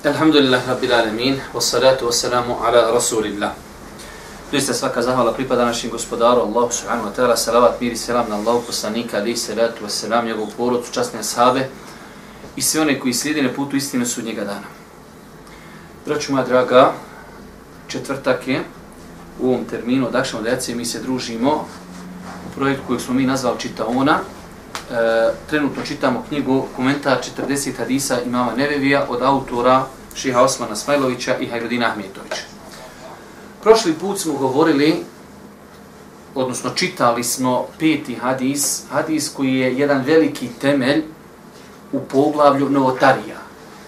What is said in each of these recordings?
Alhamdulillah, Rabbil Alamin, wassalatu wassalamu ala Rasulillah. Doista svaka zahvala pripada našim gospodaru Allahu subhanahu wa ta'ala, salavat, mir i selam na Allahu poslanika, ali i salatu wassalam, njegovu porod, časne sahabe i sve one koji slijede na putu istine su njega dana. Braću moja draga, četvrtak je u ovom terminu, odakšamo djece, mi se družimo u projektu kojeg smo mi nazvali Čitaona, E, trenutno čitamo knjigu komentar 40 hadisa imama Nevevija od autora Šiha Osmana Smajlovića i Hajrudina Ahmetovića. Prošli put smo govorili, odnosno čitali smo peti hadis, hadis koji je jedan veliki temelj u poglavlju novotarija.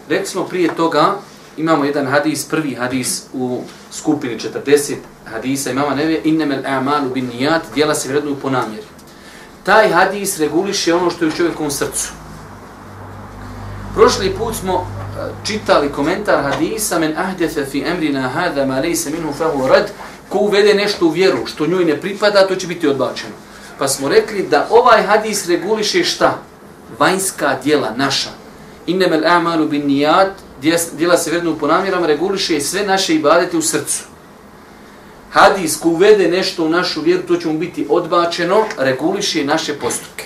Rekli smo prije toga, imamo jedan hadis, prvi hadis u skupini 40 hadisa imama Nevevija, innemel a'malu bin nijat, dijela se vrednuju po namjeri. Taj hadis reguliše ono što je u čovjekovom srcu. Prošli put smo e, čitali komentar hadisa men ahdefe fi emrina hada ma lejse minhu fahu rad ko uvede nešto u vjeru što njoj ne pripada, to će biti odbačeno. Pa smo rekli da ovaj hadis reguliše šta? Vanjska dijela naša. Innemel a'malu bin nijat, dijela se vrednu po namjerama, reguliše sve naše ibadete u srcu. Hadis ko uvede nešto u našu vjeru, to će mu biti odbačeno, reguliše naše postupke.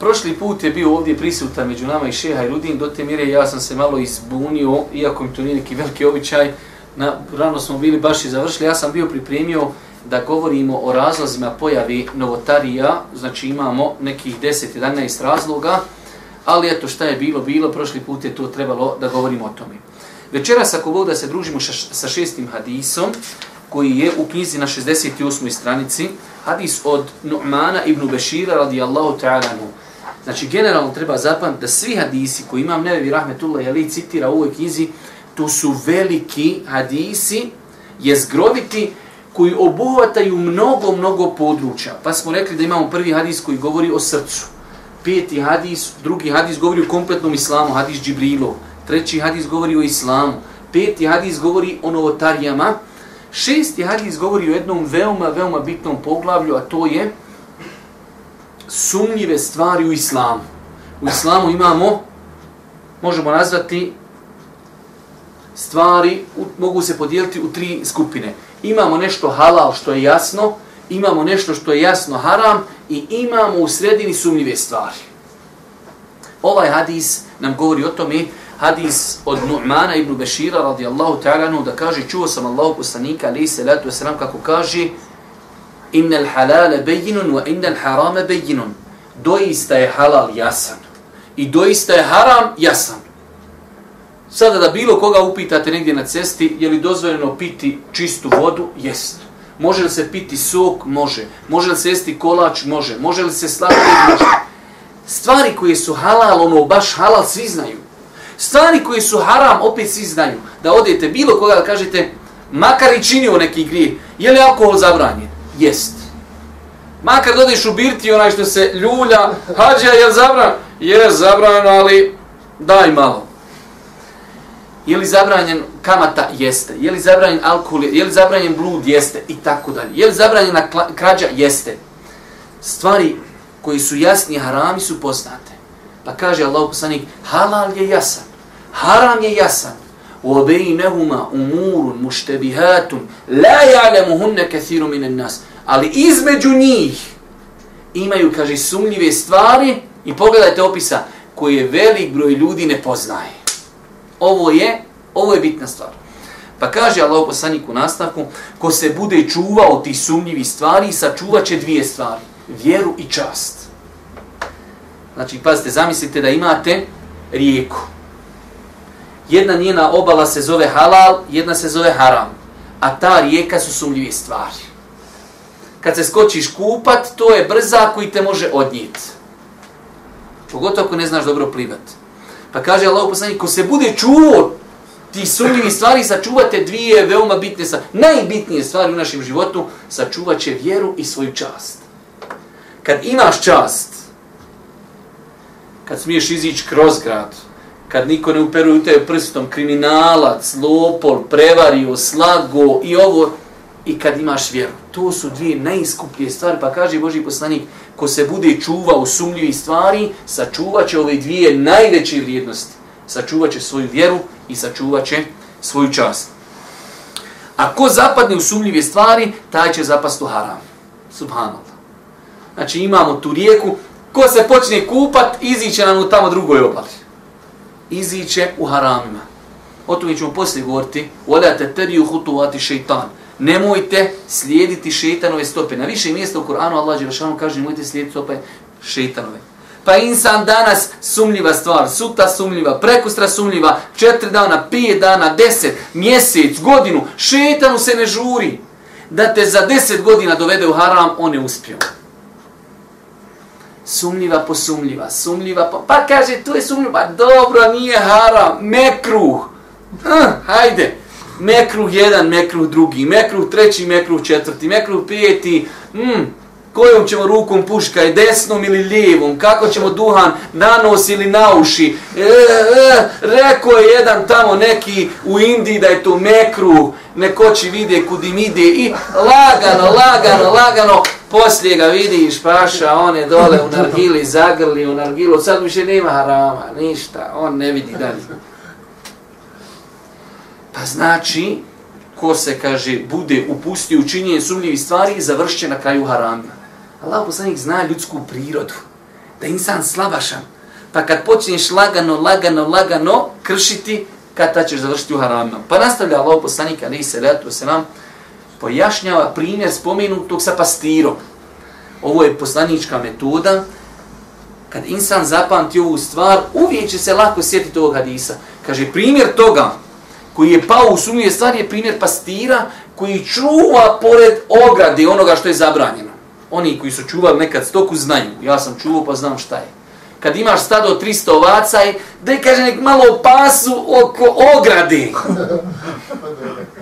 Prošli put je bio ovdje prisutan među nama i šeha i Rudin, do te mire ja sam se malo izbunio, iako mi to nije neki veliki običaj, na, rano smo bili baš i završili, ja sam bio pripremio da govorimo o razlozima pojavi novotarija, znači imamo nekih 10-11 razloga, ali eto šta je bilo, bilo, prošli put je to trebalo da govorimo o tome. Večeras ako Bog da se družimo sa šestim hadisom, koji je u knjizi na 68. stranici, hadis od Nu'mana ibn Bešira radijallahu ta'ala anhu. Znači, generalno treba zapamtiti da svi hadisi koji imam Nevevi Rahmetullah Jeli citira u ovoj knjizi, to su veliki hadisi, jezgroviti, koji obuhvataju mnogo, mnogo područja. Pa smo rekli da imamo prvi hadis koji govori o srcu. Peti hadis, drugi hadis govori o kompletnom islamu, hadis Džibrilov. Treći hadis govori o islamu. Peti hadis govori o novotarijama. Šesti hadis govori o jednom veoma, veoma bitnom poglavlju, a to je sumnjive stvari u islamu. U islamu imamo, možemo nazvati, stvari u, mogu se podijeliti u tri skupine. Imamo nešto halal što je jasno, imamo nešto što je jasno haram i imamo u sredini sumnjive stvari. Ovaj hadis nam govori o tome, hadis od Nu'mana ibn Bešira radijallahu ta'ala da kaže, čuo sam Allahu poslanika, ali se letu wasalam, kako kaže, innal halale bejinun wa innal harame bejinun. Doista je halal jasan. I doista je haram jasan. Sada da bilo koga upitate negdje na cesti, je li dozvoljeno piti čistu vodu? Jest. Može li se piti sok? Može. Može li se jesti kolač? Može. Može li se slatko? Može. Stvari koje su halal, ono baš halal, svi znaju. Stvari koje su haram, opet svi znaju. Da odete bilo koga da kažete, makar i činio neki grije, je li alkohol zabranjen? Jest. Makar dodeš u birti onaj što se ljulja, hađa, je li zabran? Je zabranjeno, ali daj malo. Je li zabranjen kamata? Jeste. Je li zabranjen alkohol? Je li zabranjen blud? Jeste. I tako dalje. Je li zabranjena krađa? Jeste. Stvari koji su jasni harami su poznate. Pa kaže Allah poslanik, halal je jasan, haram je jasan. وَبَيْنَهُمَا أُمُورٌ umurun لَا la كَثِيرٌ مِنَ النَّاسِ nas. Ali između njih imaju, kaže, sumljive stvari i pogledajte opisa koje velik broj ljudi ne poznaje. Ovo je, ovo je bitna stvar. Pa kaže Allah poslanik u nastavku, ko se bude čuvao tih sumnjivi stvari, sačuvat će dvije stvari. Vjeru i čast. Znači, pazite, zamislite da imate rijeku. Jedna njena obala se zove halal, jedna se zove haram. A ta rijeka su sumljive stvari. Kad se skočiš kupat, to je brza koji te može odnijeti. Pogotovo ako ne znaš dobro plivati. Pa kaže Allah poslanik, ko se bude čuo ti sumnjivi stvari, sačuvate dvije veoma bitne stvari. Najbitnije stvari u našem životu, sačuvat će vjeru i svoju čast. Kad imaš čast, kad smiješ izići kroz grad, kad niko ne uperuje u tebe prstom, kriminalac, lopol, prevario, slago i ovo, i kad imaš vjeru. To su dvije najiskuplje stvari, pa kaže Boži poslanik, ko se bude čuvao sumnjivih stvari, sačuvat će ove dvije najveće vrijednosti. Sačuvat će svoju vjeru i sačuvat će svoju čast. A ko zapadne u sumljive stvari, taj će zapast u haram. Subhanallah. Znači imamo tu rijeku, ko se počne kupat, iziće nam u tamo drugoj obali. Iziće u haramima. O tome ćemo poslije govoriti. Olete teriju hutuvati šeitan nemojte slijediti šeitanove stope. Na više mjesta u Koranu Allah Đelešanu kaže nemojte slijediti stope šeitanove. Pa insan danas sumljiva stvar, suta sumljiva, prekustra sumljiva, četiri dana, pije dana, deset, mjesec, godinu, šetanu se ne žuri. Da te za deset godina dovede u haram, on je uspio. Sumljiva po sumljiva, sumljiva po... Pa kaže, tu je sumljiva, pa dobro, nije haram, mekruh. Uh, hajde, mekruh jedan, mekruh drugi, mekruh treći, mekruh četvrti, mekruh peti, mm, kojom ćemo rukom puška, je desnom ili lijevom, kako ćemo duhan na nos ili na uši. E, e, rekao je jedan tamo neki u Indiji da je to mekru, nekoći vide kudim ide i lagano, lagano, lagano, poslije ga vidiš, paša, on je dole u nargili, zagrli u nargilu, sad više nema harama, ništa, on ne vidi dalje. Pa znači, ko se, kaže, bude upustio u činjenje sumljivih stvari, završće na kraju harama. Allah poslanik zna ljudsku prirodu, da je insan slabašan. Pa kad počneš lagano, lagano, lagano kršiti, kad ta ćeš završiti u haramima. Pa nastavlja Allah poslanik, ali se letu se nam, pojašnjava primjer spomenutog sa pastirom. Ovo je poslanička metoda, kad insan zapamti ovu stvar, uvijek će se lako sjetiti ovog hadisa. Kaže, primjer toga, koji je pao u sumnije stvari je primjer pastira koji čuva pored ograde onoga što je zabranjeno. Oni koji su čuvali nekad stoku znaju. Ja sam čuvao pa znam šta je. Kad imaš stado 300 ovaca i da kaže nek malo pasu oko ograde.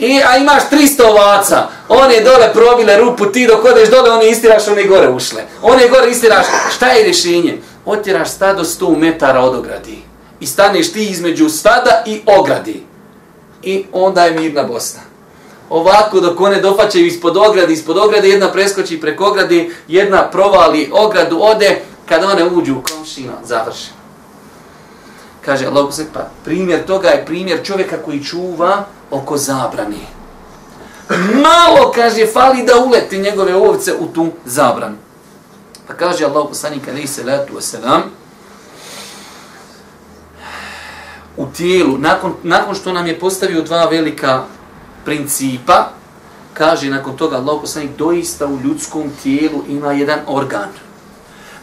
I, a imaš 300 ovaca, one dole probile rupu, ti dok odeš dole, one istiraš, one gore ušle. One gore istiraš, šta je rješenje? Otiraš stado 100 metara od ogradi i staneš ti između stada i ogradi. I onda je mirna Bosna. Ovako dok one dofaćaju ispod ograde, ispod ograde, jedna preskoči preko ograde, jedna provali ogradu, ode, kada one uđu u komšinu, završi. Kaže Allah, pa primjer toga je primjer čovjeka koji čuva oko zabrane. Malo, kaže, fali da uleti njegove ovce u tu zabranu. Pa kaže Allah, poslanik, ali se letu selam, u tijelu, nakon, nakon što nam je postavio dva velika principa, kaže nakon toga Allah poslanik, doista u ljudskom tijelu ima jedan organ.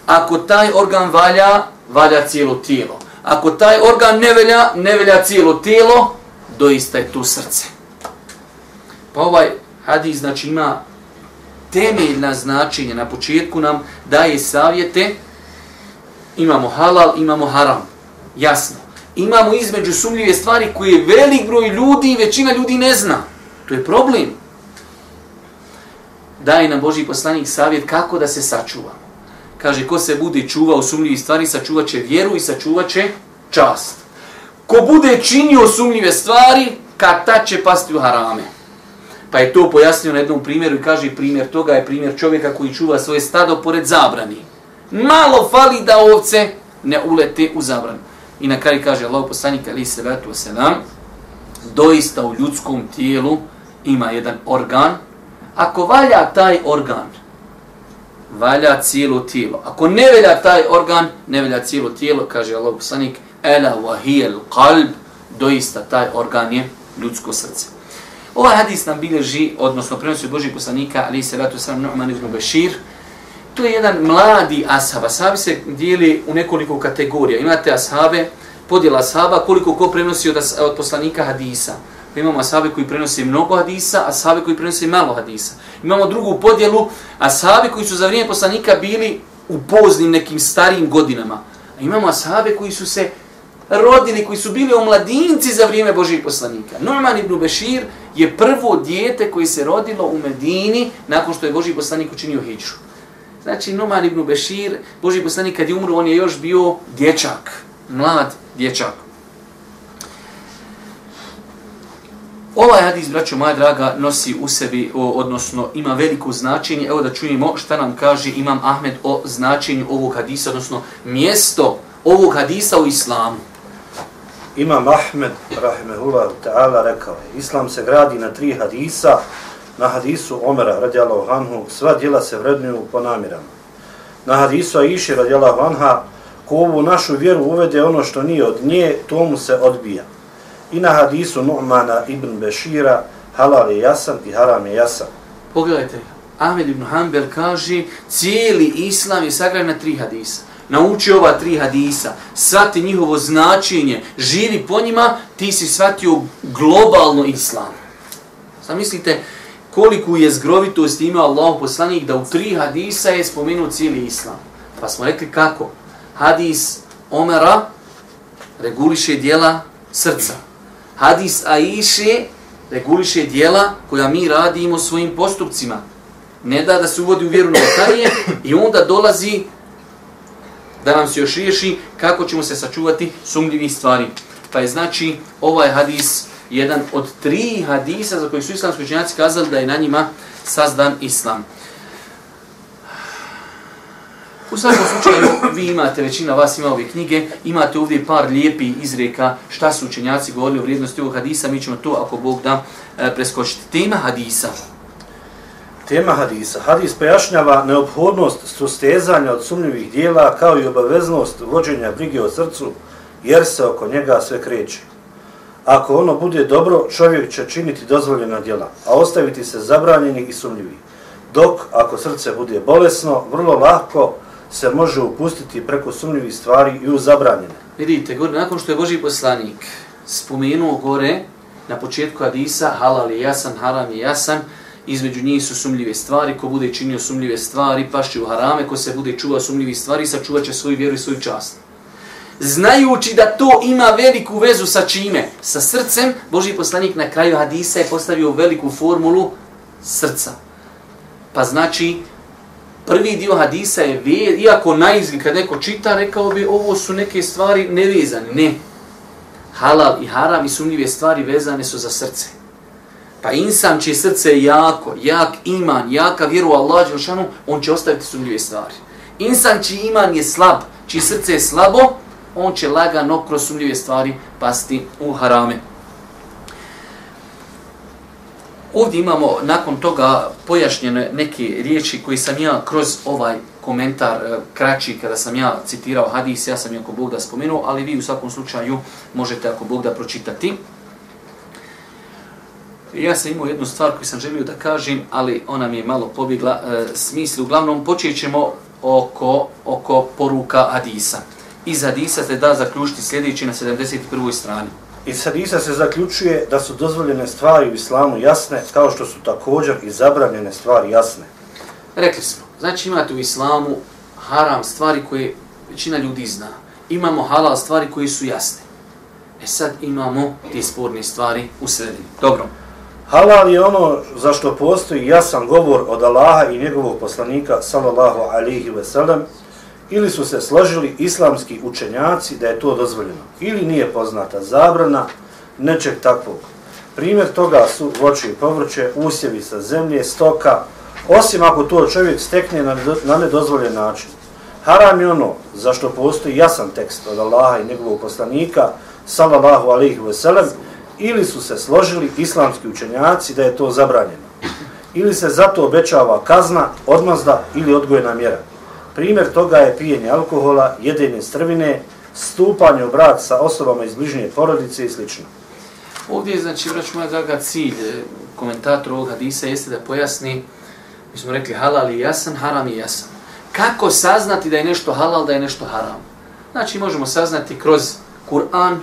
Ako taj organ valja, valja cijelo tijelo. Ako taj organ ne velja, ne velja cijelo tijelo, doista je tu srce. Pa ovaj hadis znači ima temeljna značenja. Na početku nam daje savjete, imamo halal, imamo haram. Jasno imamo između sumljive stvari koje velik broj ljudi i većina ljudi ne zna. To je problem. Daje nam Boži poslanik savjet kako da se sačuva. Kaže, ko se bude čuvao sumljive stvari, sačuvat će vjeru i sačuvat će čast. Ko bude činio sumljive stvari, kad ta će pasti u harame. Pa je to pojasnio na jednom primjeru i kaže primjer toga je primjer čovjeka koji čuva svoje stado pored zabrani. Malo fali da ovce ne ulete u zabranu. I na kraju kaže Allah poslanik ali se vratu se nam, doista u ljudskom tijelu ima jedan organ. Ako valja taj organ, valja cijelo tijelo. Ako ne velja taj organ, ne velja cijelo tijelo, kaže Allah poslanik, ela wahijel qalb, doista taj organ je ljudsko srce. Ovaj hadis nam bilježi, odnosno prenosi od Božih poslanika, ali se vratu sam nam Nu'man ibn Bešir, to je jedan mladi ashab. Ashabi se dijeli u nekoliko kategorija. Imate ashabe, podjela ashaba, koliko ko prenosi od, od poslanika hadisa. Pa imamo asabe koji prenose mnogo hadisa, ashabe koji prenose malo hadisa. Imamo drugu podjelu, asabe koji su za vrijeme poslanika bili u poznim nekim starijim godinama. A Imamo ashabe koji su se rodili, koji su bili omladinci za vrijeme Božih poslanika. Norman ibn Bešir je prvo dijete koji se rodilo u Medini nakon što je Božih poslanik učinio hijđu. Znači, Numan ibn Bešir, Božih poslanik kad je umro, on je još bio dječak, mlad dječak. Ovaj hadis, braćo moja draga, nosi u sebi, odnosno ima veliko značenje. Evo da čujemo šta nam kaže Imam Ahmed o značenju ovog hadisa, odnosno mjesto ovog hadisa u islamu. Imam Ahmed, rahimehullah ta'ala, rekao je, Islam se gradi na tri hadisa, na hadisu Omera, radijalahu anhu, sva djela se vrednuju po namirama. Na hadisu Aiši, radijalahu anha, ko ovu našu vjeru uvede ono što nije od nje, tomu se odbija. I na hadisu Nu'mana ibn Bešira, halal je jasan i haram je jasan. Pogledajte, Ahmed ibn Hanbel kaže, cijeli islam je sagrađen na tri hadisa. Nauči ova tri hadisa, svati njihovo značenje, živi po njima, ti si shvatio globalno islam. Zamislite mislite, koliku je zgrovitost imao Allah poslanik da u tri hadisa je spomenuo cijeli islam. Pa smo rekli kako? Hadis Omera reguliše dijela srca. Hadis Aiše reguliše dijela koja mi radimo svojim postupcima. Ne da da se uvodi u vjeru notarije i onda dolazi da nam se još riješi kako ćemo se sačuvati sumljivih stvari. Pa je znači ovaj hadis jedan od tri hadisa za koji su islamski učenjaci kazali da je na njima sazdan islam. U svakom slučaju, vi imate, većina vas ima ove knjige, imate ovdje par lijepi izreka šta su učenjaci govorili o vrijednosti ovog hadisa, mi ćemo to, ako Bog da, e, preskočiti. Tema hadisa. Tema hadisa. Hadis pojašnjava neophodnost sustezanja od sumnjivih dijela kao i obaveznost vođenja brige o srcu, jer se oko njega sve kreće. Ako ono bude dobro, čovjek će činiti dozvoljena djela, a ostaviti se zabranjenih i sumnjivih. Dok, ako srce bude bolesno, vrlo lahko se može upustiti preko sumnjivih stvari i u zabranjene. Vidite, gore, nakon što je Boži poslanik spomenuo gore, na početku Hadisa, halal je jasan, haram je jasan, između njih su sumljive stvari, ko bude činio sumljive stvari, pašće u harame, ko se bude čuvao sumljivih stvari, sačuvat će svoju vjeru i svoju čast znajući da to ima veliku vezu sa čime? Sa srcem, Boži poslanik na kraju hadisa je postavio veliku formulu srca. Pa znači, prvi dio hadisa je, ve, iako na izgled kad neko čita, rekao bi ovo su neke stvari nevezane. Ne. Halal i haram i sumnjive stvari vezane su za srce. Pa insan čije srce je jako, jak iman, jaka vjeru Allah, on će ostaviti sumnjive stvari. Insan čiji iman je slab, čiji srce je slabo, on će lagano kroz sumnjive stvari pasti u harame. Ovdje imamo nakon toga pojašnjene neke riječi koji sam ja kroz ovaj komentar e, kraći kada sam ja citirao hadis, ja sam je ako Bog da spomenuo, ali vi u svakom slučaju možete ako Bog da pročitati. Ja sam imao jednu stvar koju sam želio da kažem, ali ona mi je malo pobjegla e, smisli. Uglavnom, počet ćemo oko, oko poruka hadisa iz hadisa se da zaključiti sljedeći na 71. strani. Iz hadisa se zaključuje da su dozvoljene stvari u islamu jasne, kao što su također i zabranjene stvari jasne. Rekli smo, znači imate u islamu haram stvari koje većina ljudi zna. Imamo halal stvari koje su jasne. E sad imamo te sporne stvari u sredini. Dobro. Halal je ono za što postoji jasan govor od Allaha i njegovog poslanika, sallallahu alihi wasallam, ili su se složili islamski učenjaci da je to dozvoljeno, ili nije poznata zabrana nečeg takvog. Primjer toga su voće i povrće, usjevi sa zemlje, stoka, osim ako to čovjek stekne na nedozvoljen način. Haram je ono za što postoji jasan tekst od Allaha i njegovog poslanika, sallallahu alaihi veselem, ili su se složili islamski učenjaci da je to zabranjeno. Ili se zato obećava kazna, odmazda ili odgojena mjera. Primjer toga je pijenje alkohola, jedenje strvine, stupanje u brak sa osobama iz bližnje porodice i sl. Ovdje je, znači, vrać moja draga cilj, e, komentator ovog hadisa jeste da pojasni, mi smo rekli halal je jasan, haram je jasan. Kako saznati da je nešto halal, da je nešto haram? Znači, možemo saznati kroz Kur'an,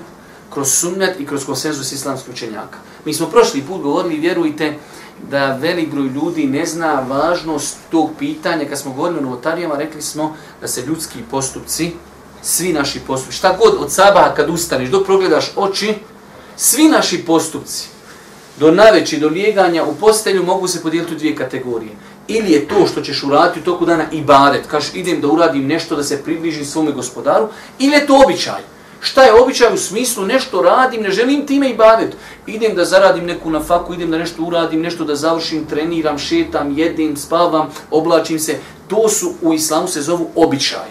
kroz sunnet i kroz konsenzus islamskih učenjaka. Mi smo prošli put govorili, vjerujte, da velik broj ljudi ne zna važnost tog pitanja. Kad smo govorili o novotarijama, rekli smo da se ljudski postupci svi naši postupci, šta god od sabaha kad ustaneš, dok progledaš oči, svi naši postupci, do naveći, do lijeganja u postelju, mogu se podijeliti u dvije kategorije. Ili je to što ćeš uraditi u toku dana i baret, kažeš idem da uradim nešto da se približim svome gospodaru, ili je to običaj. Šta je običaj u smislu nešto radim, ne želim time i badet. Idem da zaradim neku na faku, idem da nešto uradim, nešto da završim, treniram, šetam, jedem, spavam, oblačim se. To su u islamu se zovu običaj.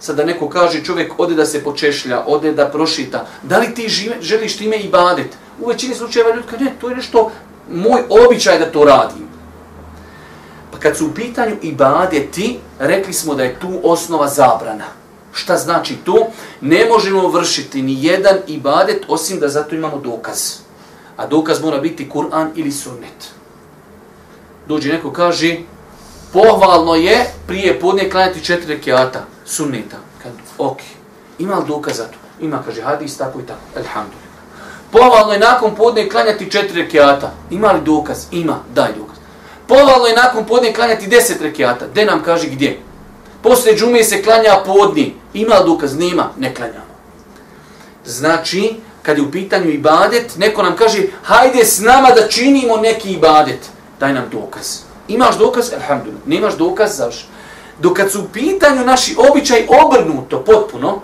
Sad da neko kaže čovjek ode da se počešlja, ode da prošita, da li ti žive, želiš time i badet? U većini slučajeva ljudi kaže, ne, to je nešto moj običaj da to radim. Pa kad su u pitanju i badeti, rekli smo da je tu osnova zabrana. Šta znači to? Ne možemo vršiti ni jedan ibadet osim da zato imamo dokaz. A dokaz mora biti Kur'an ili sunnet. Dođe neko kaže, pohvalno je prije podne klanjati četiri rekiata sunneta. Kad, ok, ima li dokaz za to? Ima, kaže, hadis, tako i tako. Alhamdulillah. Pohvalno je nakon podne klanjati četiri rekiata. Ima li dokaz? Ima, daj dokaz. Pohvalno je nakon podne klanjati deset rekiata. De nam kaže gdje? Poslije džume se klanja podni. Ima dokaz? Nema. Ne klanjamo. Znači, kad je u pitanju ibadet, neko nam kaže, hajde s nama da činimo neki ibadet. Daj nam dokaz. Imaš dokaz? Alhamdulillah. Nemaš dokaz? Završi. Dok kad su u pitanju naši običaj obrnuto potpuno,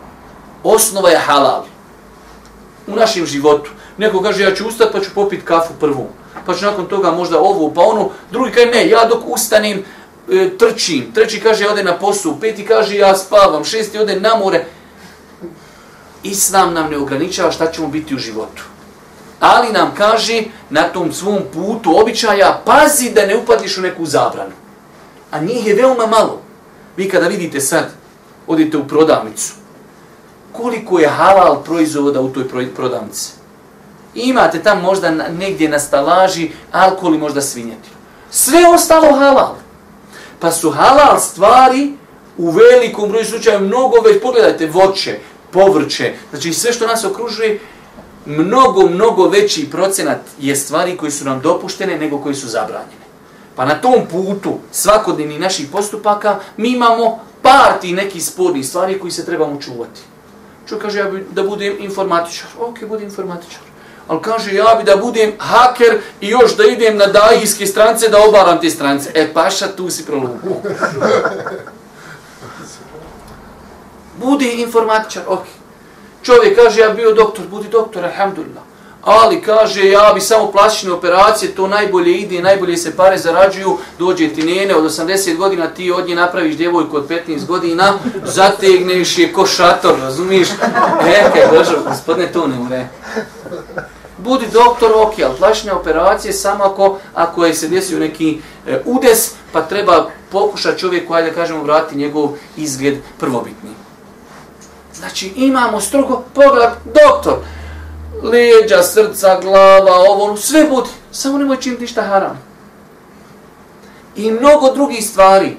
osnova je halal. U našem životu. Neko kaže, ja ću ustati pa ću popiti kafu prvu. Pa ću nakon toga možda ovu, pa onu. Drugi kaže, ne, ja dok ustanem, e, trčim. Treći kaže, ode na posao, Peti kaže, ja spavam. Šesti ode na more. Islam nam ne ograničava šta ćemo biti u životu. Ali nam kaže, na tom svom putu običaja, pazi da ne upadiš u neku zabranu. A njih je veoma malo. Vi kada vidite sad, odite u prodavnicu, koliko je halal proizvoda u toj prodavnici? Imate tam možda negdje na stalaži alkohol i možda svinjetinu. Sve ostalo halal. Pa su halal stvari u velikom broju slučaja mnogo već, pogledajte, voće, povrće, znači sve što nas okružuje, mnogo, mnogo veći procenat je stvari koji su nam dopuštene nego koji su zabranjene. Pa na tom putu svakodnevnih naših postupaka mi imamo par ti nekih spornih stvari koji se trebamo čuvati. Čovjek kaže ja bi da budem informatičar? Ok, budem informatičar. Ali kaže ja bi da budem haker i još da idem na dajijske strance da obaram te strance. E paša, tu si prolupo. Budi informatičar, ok. Čovjek kaže ja bio doktor, budi doktor, alhamdulillah ali kaže ja bi samo plastične operacije, to najbolje ide, najbolje se pare zarađuju, dođe ti nene od 80 godina, ti od nje napraviš djevojku od 15 godina, zategneš je ko šator, razumiješ? E, kaj držav, gospodine, to ne ure. Budi doktor, ok, ali plastične operacije samo ako, ako je se desio neki e, udes, pa treba pokušati čovjeku, ajde kažemo, vratiti njegov izgled prvobitni. Znači, imamo strogo pogled, doktor, leđa, srca, glava, ovo, ono, sve budi. Samo nemoj činiti ništa haram. I mnogo drugih stvari.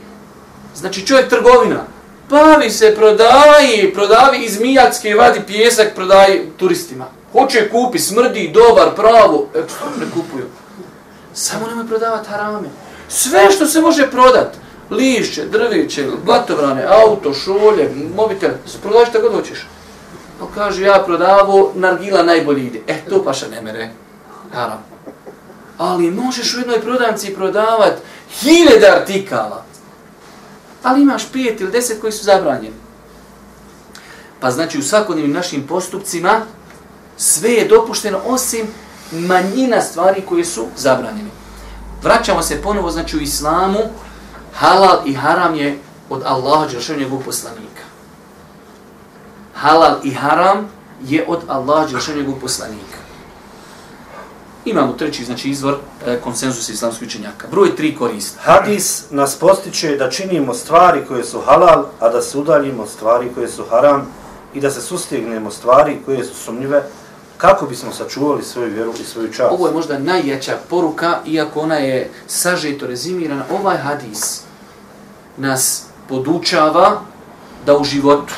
Znači čovjek trgovina. Bavi se, prodaji, prodavi iz Mijatske, vadi pjesak, prodaji turistima. Hoće kupi, smrdi, dobar, pravo, ekstra, ne kupuju. Samo nemoj prodavati harame. Sve što se može prodat, lišće, drveće, blatovrane, auto, šolje, mobitel, prodaji što god hoćeš. Pa kaže, ja prodavo, nargila najbolji ide. E, to paša ne mere. Haram. Ali možeš u jednoj prodavnici prodavat hiljede artikala. Ali imaš pet ili deset koji su zabranjeni. Pa znači u svakodnevnim našim postupcima sve je dopušteno osim manjina stvari koje su zabranjene. Vraćamo se ponovo, znači u islamu, halal i haram je od Allaha, Đeršev njegovog poslanika halal i haram je od Allaha Allah njegovog poslanika. Imamo treći znači izvor e, konsenzusa islamskih učenjaka. Broj tri korist. Hadis nas postiče da činimo stvari koje su halal, a da se udaljimo stvari koje su haram i da se sustignemo stvari koje su sumnjive kako bismo sačuvali svoju vjeru i svoju čast. Ovo je možda najjača poruka, iako ona je sažeto rezimirana. Ovaj hadis nas podučava da u životu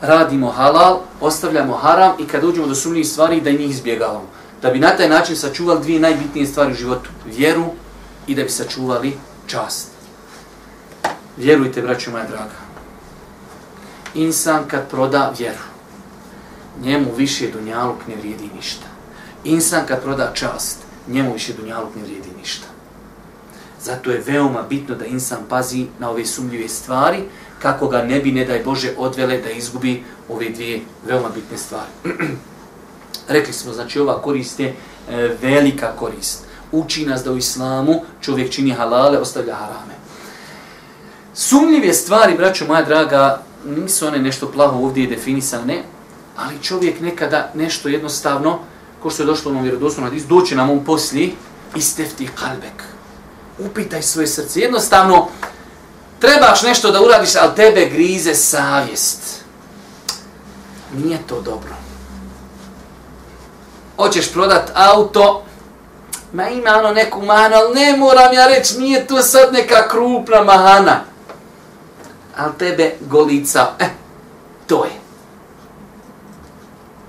radimo halal, ostavljamo haram i kad uđemo do sumnjivih stvari da njih izbjegavamo. Da bi na taj način sačuvali dvije najbitnije stvari u životu. Vjeru i da bi sačuvali čast. Vjerujte, braćo moja draga. Insan kad proda vjeru, njemu više dunjaluk ne vrijedi ništa. Insan kad proda čast, njemu više dunjaluk ne vrijedi ništa. Zato je veoma bitno da insan pazi na ove sumljive stvari, kako ga ne bi, ne daj Bože, odvele da izgubi ove dvije veoma bitne stvari. Rekli smo, znači ova korist je e, velika korist. Uči nas da u islamu čovjek čini halale, ostavlja harame. Sumljive stvari, braćo moja draga, nisu one nešto plaho ovdje definisane, ali čovjek nekada nešto jednostavno, ko što je došlo u vjerodoslovnom hadisu, doći nam on poslije, istefti kalbek. Upitaj svoje srce. Jednostavno, trebaš nešto da uradiš, ali tebe grize savjest. Nije to dobro. Hoćeš prodat auto, ma ima ono neku manu, ali ne moram ja reći, nije to sad neka krupna mahana. Ali tebe golica, e, eh, to je.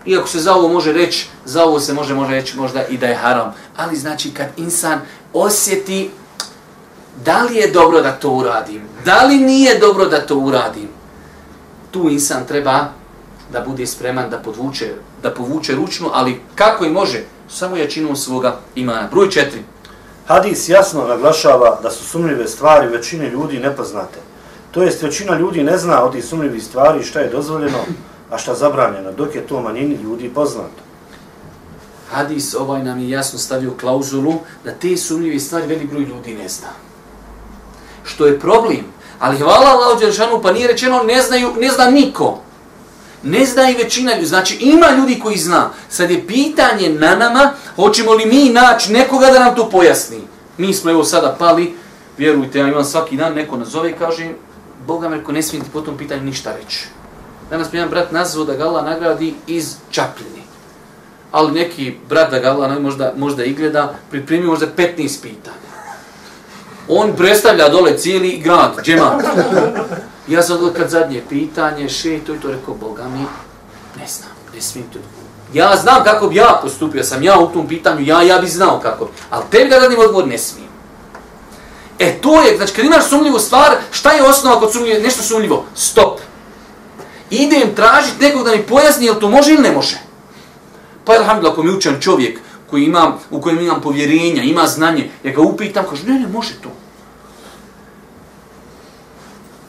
Iako se za ovo može reći, za ovo se može može reći možda i da je haram. Ali znači kad insan osjeti da li je dobro da to uradim, da li nije dobro da to uradim, tu insan treba da bude spreman da podvuče, da povuče ručnu, ali kako i može, samo jačinom svoga imana. Broj četiri. Hadis jasno naglašava da su sumnjive stvari većine ljudi nepoznate. To jest većina ljudi ne zna od tih sumnjivih stvari šta je dozvoljeno, a šta zabranjeno, dok je to manjini ljudi poznato. Hadis ovaj nam je jasno stavio klauzulu da te sumljive stvari velik broj ljudi ne zna. Što je problem. Ali hvala Allah Đeršanu, pa nije rečeno ne, znaju, ne zna niko. Ne zna i većina ljudi. Znači ima ljudi koji zna. Sad je pitanje na nama, hoćemo li mi naći nekoga da nam to pojasni. Mi smo evo sada pali, vjerujte, ja imam svaki dan, neko nazove i kaže, Boga me ko ne smijem po tom pitanju ništa reći. Danas mi jedan brat nazvao da ga Allah nagradi iz Čapljini. Ali neki brat da ga Allah možda, možda i gleda, pripremio možda 15 pitanja. On predstavlja dole cijeli grad, džemat. Ja sam kad zadnje pitanje, še to i to rekao, Boga mi, ne znam, ne smijem to. Ja znam kako bi ja postupio, sam ja u tom pitanju, ja ja bi znao kako bi. Ali tebi ga radim odgovor, ne smijem. E to je, znači kad imaš sumljivu stvar, šta je osnova kod sumljivo, nešto sumljivo? Stop. Idem tražiti nekog da mi pojasni, jel to može ili ne može? Pa alhamdulillah, ako mi učan čovjek koji imam, u kojem imam povjerenja, ima znanje, ja ga upitam, kaže, ne, ne, može to.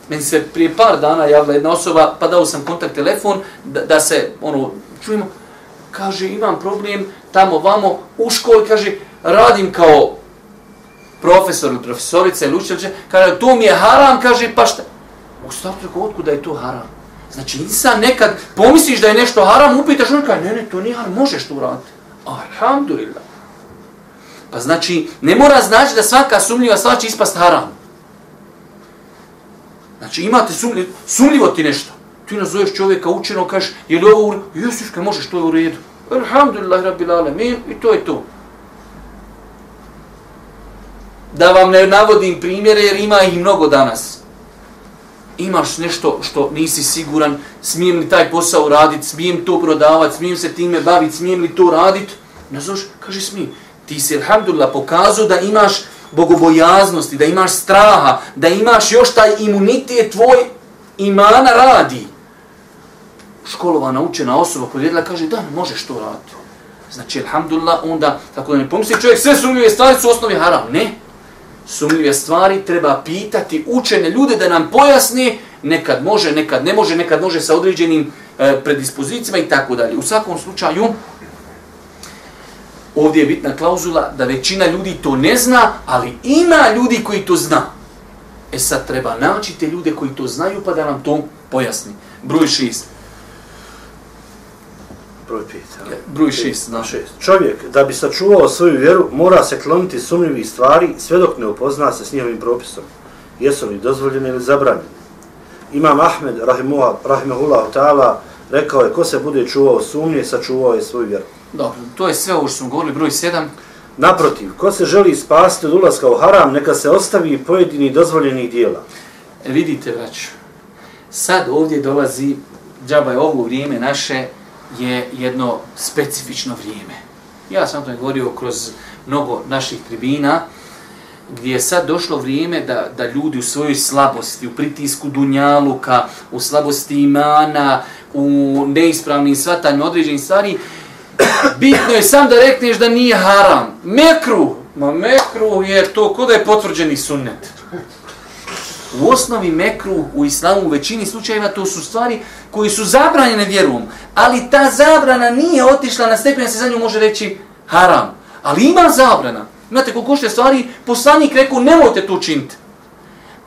Meni se prije par dana javila jedna osoba, pa dao sam kontakt telefon, da, da se, ono, čujemo, kaže, imam problem, tamo, vamo, u školi, kaže, radim kao profesor ili profesorica ili učitelj, kaže, to mi je haram, kaže, pa šta? U startu, otkuda je to haram? Znači, insan nekad pomisliš da je nešto haram, upitaš, on kaže, ne, ne, to nije haram, možeš to uraditi. Alhamdulillah. Pa znači, ne mora znači da svaka sumljiva stvar će ispast haram. Znači, imate sumljivo, sumljivo ti nešto. Ti nazoveš čovjeka učeno, kažeš, je li ovo u redu? Jesuška, možeš, to je u redu. Alhamdulillah, rabbil alamin, i to je to. Da vam ne navodim primjere, jer ima ih mnogo danas. Imaš nešto što nisi siguran, smijem li taj posao raditi, smijem to prodavati, smijem se time baviti, smijem li to raditi? Ne znaš, kaže smijem. Ti si, alhamdulillah, pokazao da imaš bogobojaznosti, da imaš straha, da imaš još taj imunitet tvoj imana radi. Školovana, učena osoba podjedila kaže da, možeš to raditi. Znači, alhamdulillah, onda, tako da ne pomisli čovjek, sve sumljive stvari su osnovi haram. Ne. Sumljive stvari treba pitati učene ljude da nam pojasni, nekad može, nekad ne može, nekad može sa određenim e, predispozicijama i tako dalje. U svakom slučaju, Ovdje je bitna klauzula da većina ljudi to ne zna, ali ima ljudi koji to zna. E sad treba naći te ljude koji to znaju pa da nam to pojasni. Broj šest. Broj pet. Broj šest, na šest. Čovjek, da bi sačuvao svoju vjeru, mora se kloniti sumnjivih stvari sve dok ne upozna se s njihovim propisom. Jesu li dozvoljeni ili zabranjeni? Imam Ahmed, rahimahullah ta'ala, rekao je, ko se bude čuvao sumnje, sačuvao je svoju vjeru. Dobro, to je sve ovo što smo govorili, broj 7. Naprotiv, ko se želi spasti od ulaska u haram, neka se ostavi pojedini dozvoljenih dijela. E, vidite, vrać, sad ovdje dolazi, džaba je ovo vrijeme naše, je jedno specifično vrijeme. Ja sam to govorio kroz mnogo naših tribina. gdje je sad došlo vrijeme da, da ljudi u svojoj slabosti, u pritisku dunjaluka, u slabosti imana, u neispravnim svatanjima određenih stvari, bitno je sam da rekneš da nije haram. Mekru, ma mekru je to kod je potvrđeni sunnet. U osnovi mekru u islamu u većini slučajeva to su stvari koji su zabranjene vjerom, ali ta zabrana nije otišla na stepen, se za nju može reći haram. Ali ima zabrana. Znate koliko što stvari, poslanik rekao nemojte to učiniti.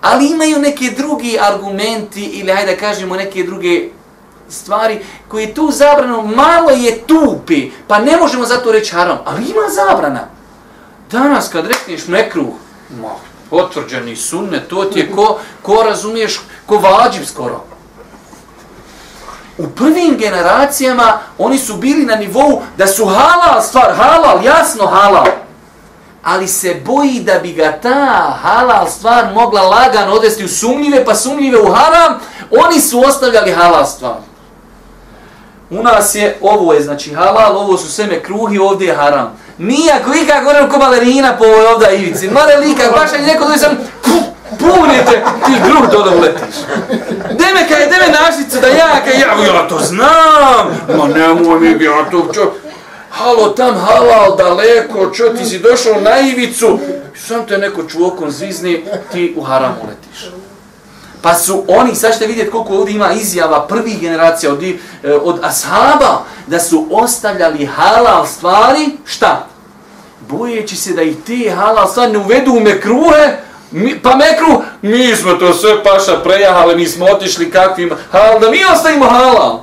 Ali imaju neke drugi argumenti ili hajde kažemo neke druge stvari koje tu zabrano malo je tupi, pa ne možemo zato reći haram, ali ima zabrana. Danas kad rekneš mekruh, ma, potvrđeni sunne, to ti je ko, ko razumiješ, ko vađim skoro. U prvim generacijama oni su bili na nivou da su halal stvar, halal, jasno halal. Ali se boji da bi ga ta halal stvar mogla lagano odvesti u sumnjive, pa sumnjive u haram, oni su ostavljali halal stvar. U nas je, ovo je znači halal, ovo su sve kruhi, ovdje je haram. Nijako, ako ono ko balerina po ovoj ovdje ivici. Mare lika, baš je neko dođe sam, punite, ti gruh dole uletiš. Deme kaj, deme našicu da ja, kaj ja, ja to znam. Ma nemoj mi, ja to, čo, halo tam halal daleko, čo ti si došao na ivicu, sam te neko čuokom zvizni, ti u haram uletiš. Pa su oni, sad ćete vidjeti koliko ovdje ima izjava prvih generacija od, e, od ashaba, da su ostavljali halal stvari, šta? Bojeći se da ih te halal stvari ne uvedu u mekruhe, mi, pa mekru, mi smo to sve paša prejahali, mi smo otišli kakvim halal, da mi ostavimo halal.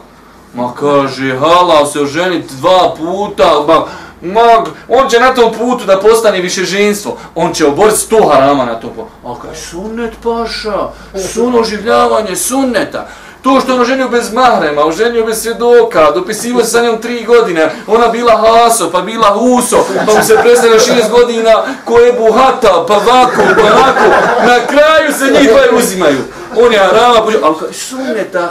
Ma kaže, halal se oženiti dva puta, ma, Mag, on će na tom putu da postane više ženstvo. On će oboriti sto harama na tom putu. A kaj sunnet paša, sun oživljavanje sunneta. To što on ženio bez mahrema, oženio bez svjedoka, dopisivo se sa njom tri godine, ona bila haso, pa bila huso, pa mu se predstavio šest godina ko je buhata, pa vako, pa vako, na kraju se njih dvoje uzimaju. On je harama, pa- ali kaj sunneta,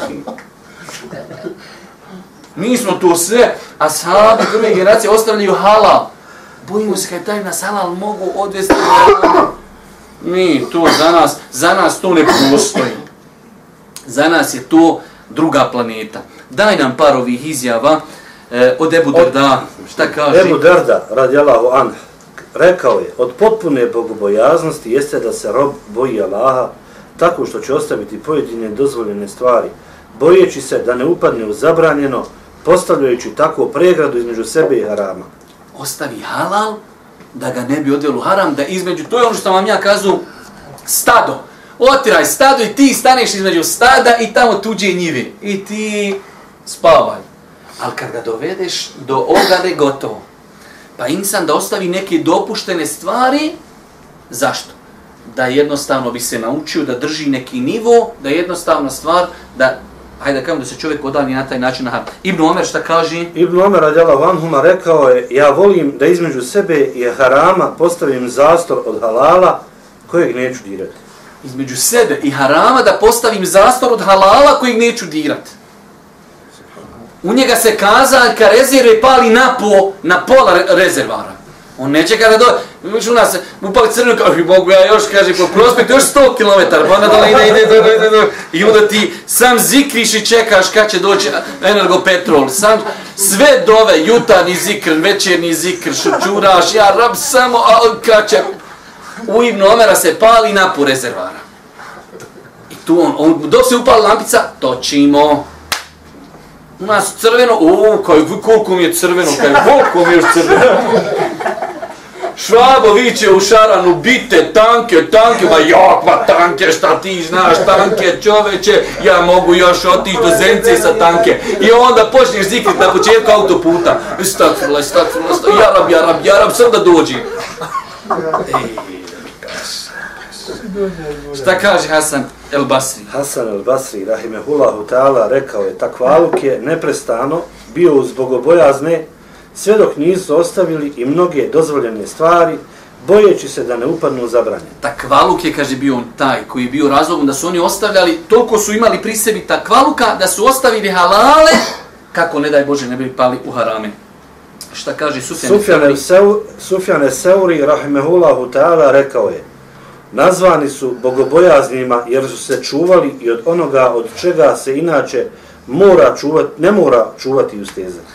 Mi smo to sve, a sahabi prve generacije ostavljaju halal. Bojimo se kaj taj nas halal mogu odvesti. Mi, to za nas, za nas to ne postoji. Za nas je to druga planeta. Daj nam par ovih izjava eh, od Ebu Derda. Šta kaže? Ebu Derda, radijalahu anh, rekao je, od potpune bogobojaznosti jeste da se rob boji Allaha tako što će ostaviti pojedine dozvoljene stvari, bojeći se da ne upadne u zabranjeno, postavljajući tako pregradu između sebe i harama. Ostavi halal da ga ne bi odvelo haram, da između, to je ono što vam ja kazu, stado. Otiraj stado i ti staneš između stada i tamo tuđe njive. I ti spavaj. Ali kad ga dovedeš do ogade, gotovo. Pa insan da ostavi neke dopuštene stvari, zašto? Da jednostavno bi se naučio da drži neki nivo, da jednostavna stvar, da hajde da kažem da se čovjek odalni na taj način na Ibn Omer šta kaže? Ibn Omer radjala vanhuma rekao je, ja volim da između sebe i harama postavim zastor od halala kojeg neću dirati. Između sebe i harama da postavim zastor od halala kojeg neću dirati. U njega se kazaljka rezerve pali na, po, na pola rezervara. On neće kada do... Uči u nas, upali crnu, kao i mogu ja još, kaže, po prospektu još 100 km, pa onda dole ide, ide, ide, ide, ide, i onda ti sam zikriš i čekaš kad će doći energopetrol, sam sve dove, jutarnji zikr, večerni zikr, šučuraš, ja rab samo, a kad će... U Ibnu Omera se pali na rezervara. I tu on, on dok se upali lampica, točimo. U nas crveno, o, kaj, koliko mi je crveno, kaj, koliko mi je crveno. Švabo viće u šaranu, bite, tanke, tanke, ma jok, ma tanke, šta ti znaš, tanke, čoveče, ja mogu još otići do zence sa tanke. I onda počneš zikrit na početku autoputa. Stakfirla, stakfirla, stakfirla, jarab, jarab, jarab, sam da dođi. Šta kaže Hasan el Basri? Hasan el Basri, rahimehullahu ta'ala, rekao je, takvaluk je neprestano bio uz bogobojazne, sve dok nisu ostavili i mnoge dozvoljene stvari, bojeći se da ne upadnu u zabranje. Takvaluk je, kaže, bio on taj koji je bio razlogom da su oni ostavljali, toliko su imali pri sebi takvaluka da su ostavili halale, kako ne daj Bože ne bi pali u harame. Šta kaže Sufjan, Sufjan Seuri? Sufjan Seuri, rahimehullahu ta'ala, rekao je, Nazvani su bogobojaznima jer su se čuvali i od onoga od čega se inače mora čuvati, ne mora čuvati i ustezati.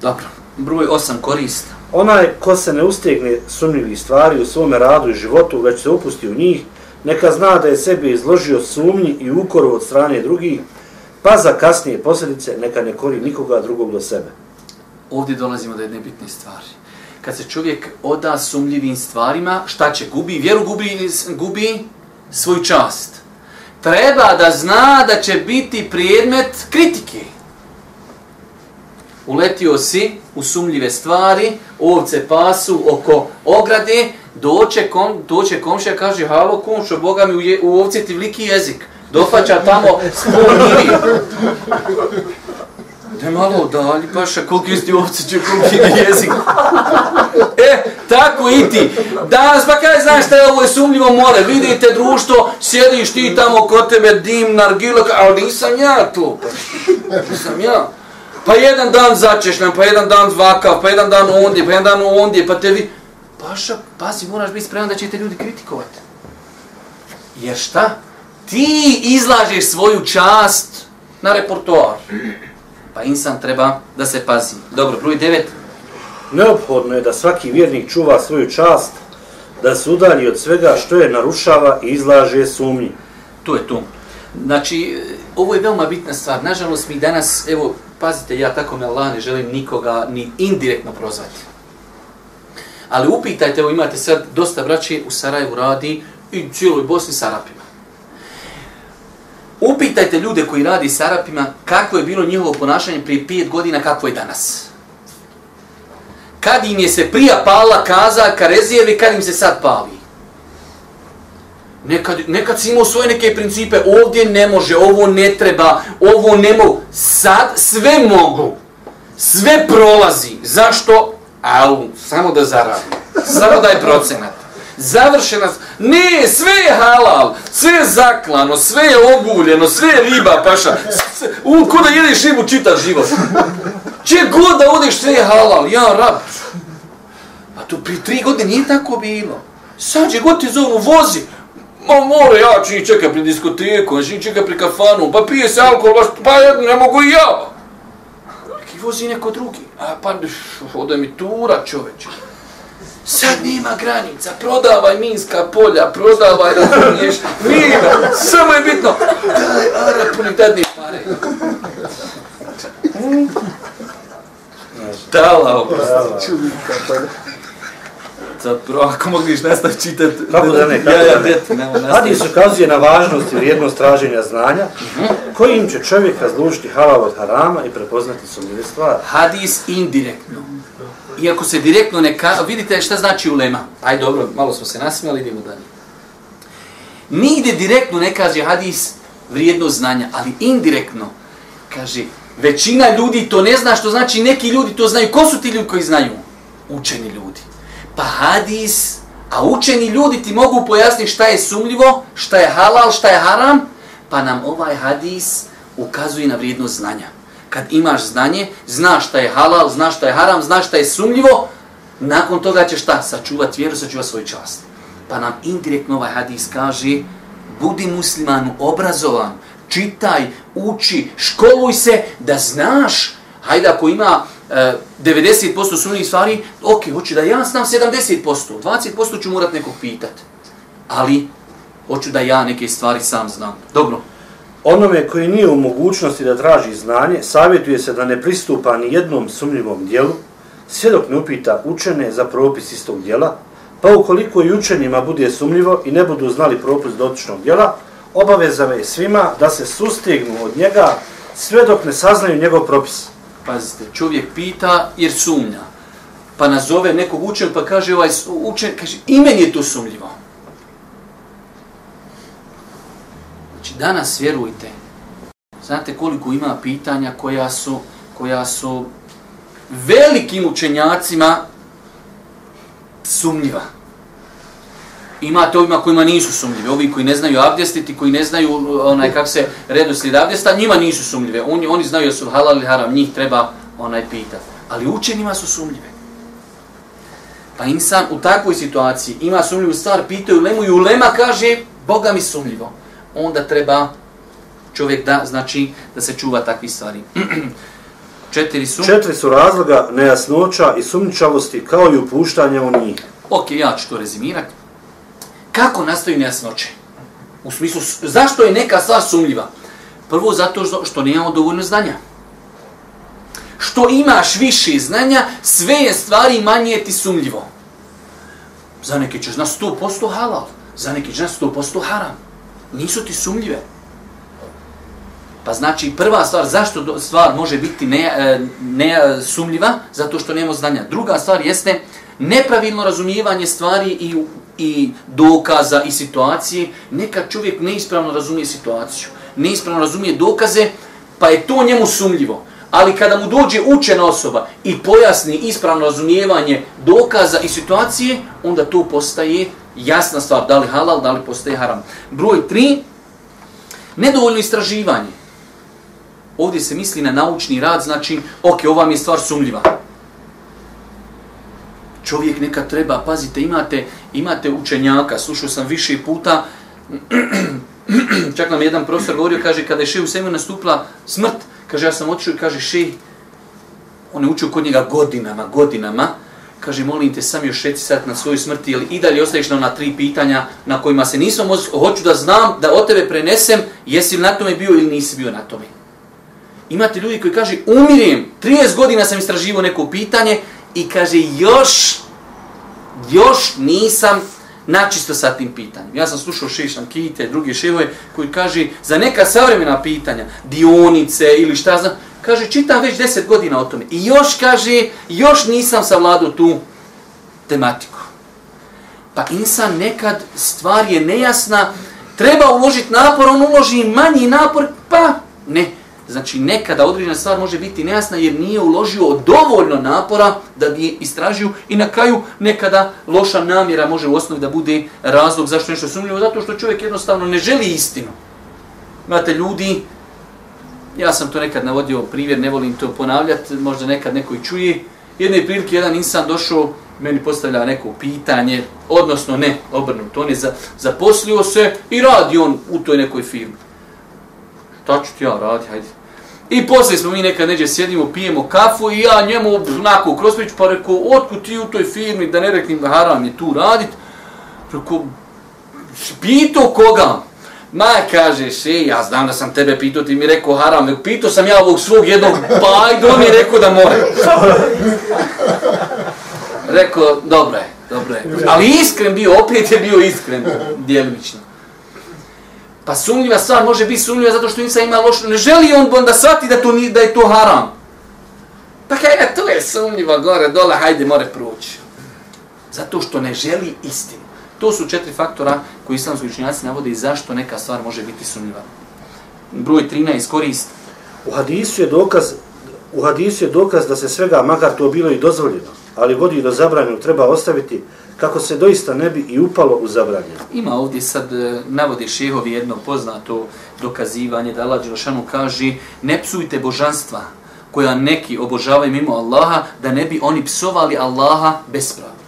Dobro, broj 8 korista. Onaj ko se ne ustegne sumnjivih stvari u svome radu i životu, već se upusti u njih, neka zna da je sebi izložio sumnji i ukoru od strane drugih, pa za kasnije posljedice neka ne kori nikoga drugog do sebe. Ovdje dolazimo do jedne bitne stvari. Kad se čovjek oda sumljivim stvarima, šta će? Gubi vjeru, gubi, gubi svoju čast. Treba da zna da će biti predmet kritike. Uletio si u sumljive stvari, ovce pasu oko ograde, doće, kom, doće komšija, kaže, halo komšo, Boga mi u, je, u ovci ti vliki jezik. Dofaća tamo spolnivi. Ne malo dalje, paša, koliko isti ovce će koliki na jezik. E, tako i ti. Danas, pa kaj znaš šta je ovo je sumljivo more, vidite društvo, sjediš ti tamo kod tebe, dim, nargilak, ali nisam ja to. Nisam ja. Pa jedan dan začešljam, pa jedan dan zvakav, pa jedan dan ondje, pa jedan dan ondje, pa te vi... Paša, pazi, moraš biti spreman da će te ljudi kritikovati. Jer šta? Ti izlažeš svoju čast na reportoar. Pa insan treba da se pazi. Dobro, broj devet. Neophodno je da svaki vjernik čuva svoju čast, da se udalji od svega što je narušava i izlaže sumnji. To je to. Znači, ovo je veoma bitna stvar. Nažalost, mi danas, evo, pazite, ja tako me Allah ne želim nikoga ni indirektno prozvati. Ali upitajte, evo imate sad dosta braće u Sarajevu radi i cijeloj Bosni s Arapima. Upitajte ljude koji radi s Arapima kako je bilo njihovo ponašanje prije pet godina, kako je danas. Kad im je se prija pala kaza rezervi, kad im se sad pali. Nekad, nekad si imao svoje neke principe, ovdje ne može, ovo ne treba, ovo ne mogu. Sad sve mogu. Sve prolazi. Zašto? Au, samo da zaradim. Samo da je procenat. Završena. Ne, sve je halal. Sve je zaklano, sve je oguljeno, sve je riba, paša. Sve, u, ko da jedeš ribu, čita život. Če god da odeš, sve je halal. Ja, rab. A to pri tri godine nije tako bilo. Sad je god ti zovu, vozi. Ma more, ja čini čeka pri diskoteku, čini čeka pri kafanu, pa pije se alkohol, pa ne mogu i ja. Neki vozi neko drugi. A pa, ode mi tura čoveče. Sad nema granica, prodavaj minska polja, prodavaj, razumiješ, nema, samo je bitno, daj, Arapu, nek dadni pare. Dala, oprosti, kako je. Zapravo, ako mogliš nastav čitati, Kako da ne, kako ja, ja, da ne. deti, nastav. Hadis ukazuje na važnost i vrijednost traženja znanja, kojim će čovjek razlučiti halal od harama i prepoznati sumnjive stvari. Hadis indirektno. Iako se direktno ne ka... Vidite šta znači ulema. Aj dobro, malo smo se nasmijali, idemo dalje. Nigdje direktno ne kaže hadis vrijednost znanja, ali indirektno kaže većina ljudi to ne zna što znači neki ljudi to znaju. Ko su ti ljudi koji znaju? Učeni ljudi. Pa hadis, a učeni ljudi ti mogu pojasniti šta je sumljivo, šta je halal, šta je haram, pa nam ovaj hadis ukazuje na vrijednost znanja. Kad imaš znanje, znaš šta je halal, znaš šta je haram, znaš šta je sumljivo, nakon toga ćeš šta? Sačuvat vjeru, sačuvat svoju čast. Pa nam indirektno ovaj hadis kaže, budi muslimanu obrazovan, čitaj, uči, školuj se da znaš, hajde ako ima Eh, 90% sumnjih stvari, ok, hoću da ja znam 70%, 20% ću morat nekog pitat. Ali, hoću da ja neke stvari sam znam. Dobro. Onome koji nije u mogućnosti da traži znanje, savjetuje se da ne pristupa ni jednom sumnjivom dijelu, sve dok ne upita učene za propis istog dijela, pa ukoliko i učenima bude sumnjivo i ne budu znali propis dotičnog dijela, obavezava je svima da se sustegnu od njega sve dok ne saznaju njegov propis. Pazite, čovjek pita jer sumnja. Pa nazove nekog učenog pa kaže ovaj učen, kaže i meni je to sumljivo. Znači danas vjerujte, znate koliko ima pitanja koja su, koja su velikim učenjacima sumnjiva. Imate ovima kojima nisu sumljivi, ovi koji ne znaju abdestiti, koji ne znaju onaj kak se redoslijed abdesta, njima nisu sumljive. Oni, oni znaju da su halal ili haram, njih treba onaj pitati. Ali učenima su sumljive. Pa insan u takvoj situaciji ima sumljivu stvar, pitaju lemu i ulema kaže, Boga mi sumljivo. Onda treba čovjek da, znači, da se čuva takvi stvari. Četiri su... Četiri su razloga nejasnoća i sumničavosti kao i upuštanje u njih. Ok, ja ću to rezimirati. Kako nastaju nejasnoće? U smislu, zašto je neka stvar sumljiva? Prvo, zato što, što nemamo dovoljno znanja. Što imaš više znanja, sve je stvari manje ti sumljivo. Za neke ćeš na 100% halal, za neke ćeš na 100% haram. Nisu ti sumljive. Pa znači prva stvar, zašto stvar može biti ne, e, ne e, sumljiva? Zato što nemamo znanja. Druga stvar jeste nepravilno razumijevanje stvari i, i dokaza i situacije. Nekad čovjek neispravno razumije situaciju, neispravno razumije dokaze, pa je to njemu sumljivo. Ali kada mu dođe učena osoba i pojasni ispravno razumijevanje dokaza i situacije, onda to postaje jasna stvar, da li halal, da li postaje haram. Broj tri, nedovoljno istraživanje. Ovdje se misli na naučni rad, znači, ok, ova mi je stvar sumljiva. Čovjek neka treba, pazite, imate, imate učenjaka, slušao sam više puta, čak nam jedan profesor govorio, kaže, kada je še u svemu nastupila smrt, kaže, ja sam otišao i kaže, še, on je učio kod njega godinama, godinama, kaže, molim te, sam još šeci sad na svoju smrti, ili i dalje ostaješ na ona tri pitanja na kojima se nisam mogu, hoću da znam, da od tebe prenesem, jesi li na tome bio ili nisi bio na tome. Imate ljudi koji kaže, umirim, 30 godina sam istraživo neko pitanje i kaže, još, još nisam načisto sa tim pitanjem. Ja sam slušao Šešan Kite, drugi ševoje, koji kaže, za neka savremena pitanja, dionice ili šta znam, kaže, čitam već 10 godina o tome. I još kaže, još nisam savladao tu tematiku. Pa insan nekad stvar je nejasna, treba uložiti napor, on uloži manji napor, pa ne, Znači nekada određena stvar može biti nejasna jer nije uložio dovoljno napora da bi je istražio i na kraju nekada loša namjera može u osnovi da bude razlog zašto nešto sumnjivo, zato što čovjek jednostavno ne želi istinu. Imate ljudi, ja sam to nekad navodio primjer, ne volim to ponavljati, možda nekad neko i čuje, jedne prilike jedan insan došao, meni postavlja neko pitanje, odnosno ne, obrnuto, on je zaposlio se i radi on u toj nekoj firmi. Šta ću ti ja radi, hajde, I poslije smo mi nekad neđe sjedimo, pijemo kafu i ja njemu onako kroz priču pa rekao, otkud ti u toj firmi da ne reknim da haram je tu radit? Rekao, pitao koga? Ma kaže se, ja znam da sam tebe pitao, ti mi rekao haram, pitao sam ja ovog svog jednog pa pajdu, on mi rekao da mora. rekao, dobro je, dobro je. Ali iskren bio, opet je bio iskren, djelimično. Pa sumnjiva stvar može biti sumnjiva zato što insan ima lošu, ne želi on da shvati da, to, ni, da je to haram. Pa kaj je, to je sumnjiva gore, dole, hajde, more proći. Zato što ne želi istinu. To su četiri faktora koji islamski učinjaci navode i zašto neka stvar može biti sumnjiva. Broj 13, korist. U hadisu je dokaz, u hadisu je dokaz da se svega, makar to bilo i dozvoljeno, ali vodi do zabranju, treba ostaviti kako se doista ne bi i upalo u zabranjeno. Ima ovdje sad, e, navodi šehovi jedno poznato dokazivanje da Allah Đelšanu kaže ne psujte božanstva koja neki obožavaju mimo Allaha da ne bi oni psovali Allaha bespravno.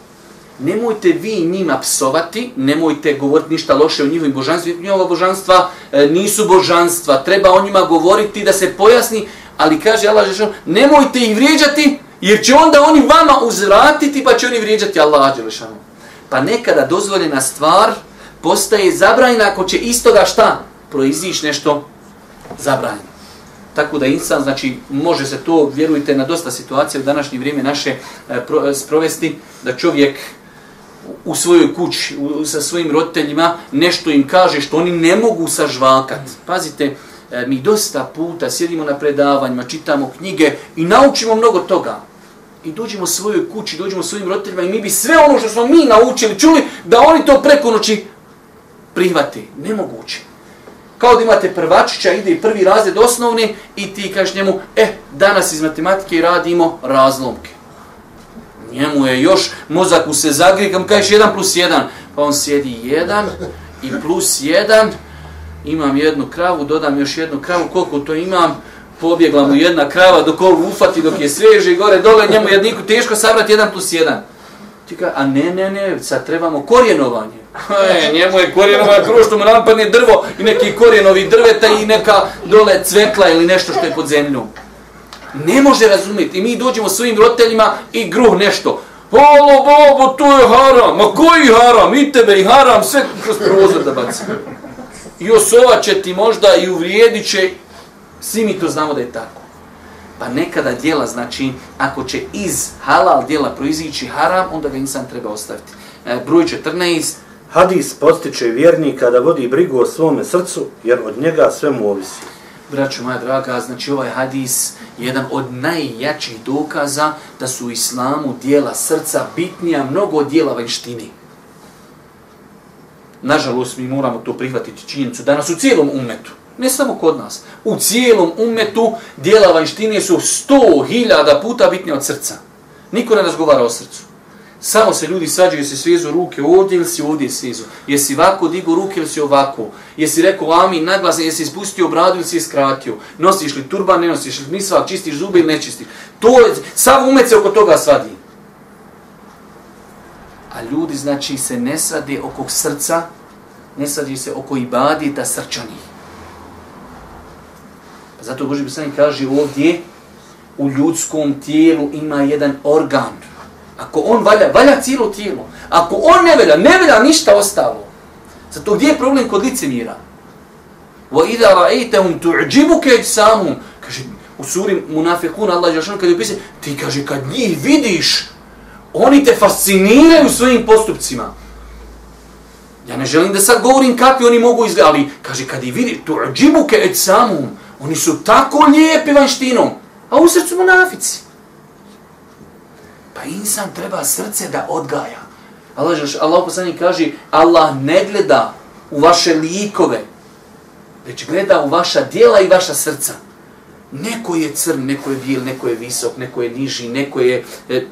Nemojte vi njima psovati, nemojte govoriti ništa loše o njihovim božanstvima, njihova božanstva e, nisu božanstva, treba o njima govoriti da se pojasni, ali kaže Allah Đelšanu, nemojte ih vrijeđati, Jer će onda oni vama uzvratiti pa će oni vrijeđati Allah Đelešanu. Pa nekada dozvoljena stvar postaje zabranjena ako će istoga šta proiziš nešto zabranjeno. Tako da insan, znači, može se to, vjerujte, na dosta situacija u današnje vrijeme naše e, pro, e, sprovesti, da čovjek u svojoj kući, u, sa svojim roditeljima, nešto im kaže što oni ne mogu sažvakat. Pazite, e, mi dosta puta sjedimo na predavanjima, čitamo knjige i naučimo mnogo toga i dođemo svojoj kući, dođemo svojim roditeljima i mi bi sve ono što smo mi naučili, čuli, da oni to preko noći prihvati. Nemoguće. Kao da imate prvačića, ide i prvi razred osnovni i ti kažeš njemu, e, danas iz matematike radimo razlomke. Njemu je još, mozak mu se zagrije, kam kažeš 1 plus 1, pa on sjedi 1 i plus 1, imam jednu kravu, dodam još jednu kravu, koliko to imam, pobjegla mu jedna krava dok on ufati dok je sveže gore dole njemu jedniku teško sabrati jedan plus jedan. Ti ka, a ne, ne, ne, sad trebamo korijenovanje. E, njemu je korijenova prvo što mu napadne drvo i neki korijenovi drveta i neka dole cvetla ili nešto što je pod zemljom. Ne može razumjeti. I mi dođemo svojim roditeljima i gruh nešto. Halo, babo, to je haram. Ma koji haram? I tebe i haram, sve kroz prozor da bacimo. I osova će ti možda i uvrijedit će. Svi mi to znamo da je tako. Pa nekada dijela, znači, ako će iz halal dijela proizići haram, onda ga insan treba ostaviti. E, broj 14. Hadis postiče vjernika da vodi brigu o svome srcu, jer od njega sve mu ovisi. Braćo moja draga, znači ovaj hadis je jedan od najjačih dokaza da su u islamu dijela srca bitnija mnogo od dijela vanštine. Nažalost, mi moramo to prihvatiti činjenicu danas u cijelom umetu. Ne samo kod nas. U cijelom umetu dijela vanštine su sto hiljada puta bitnije od srca. Niko ne razgovara o srcu. Samo se ljudi sađaju, se svezu ruke ovdje ili si ovdje svezu. Jesi ovako digu ruke ili si ovako. Jesi rekao amin naglasan, jesi ispustio bradu ili si iskratio. skratio. Nosiš li turban, ne nosiš li misvak, čistiš zube ili ne čistiš. To je, sav umet se oko toga svadi. A ljudi znači se ne svade oko srca, ne svadi se oko ibadita srčanih. Zato Boži Pisani kaže ovdje, u ljudskom tijelu ima jedan organ. Ako on valja, valja cijelo tijelo. Ako on ne valja, ne valja ništa ostalo. Zato gdje je problem kod licemira? وَإِذَا رَأَيْتَهُمْ تُعْجِبُكَ اجْسَامُمْ Kaže, u suri Munafikun, Allah Đašan, kad je opise, ti kaže, kad njih vidiš, oni te fasciniraju svojim postupcima. Ja ne želim da sad govorim kakvi oni mogu izgledati, ali kaže, kad ih vidiš, تُعْجِبُكَ اجْسَامُمْ Oni su tako lijepi vanštinom, a u srcu monafici. Pa insan treba srce da odgaja. Allah, Allah poslanik kaže, Allah ne gleda u vaše likove, već gleda u vaša dijela i vaša srca. Neko je crn, neko je bijel, neko je visok, neko je niži, neko je... E,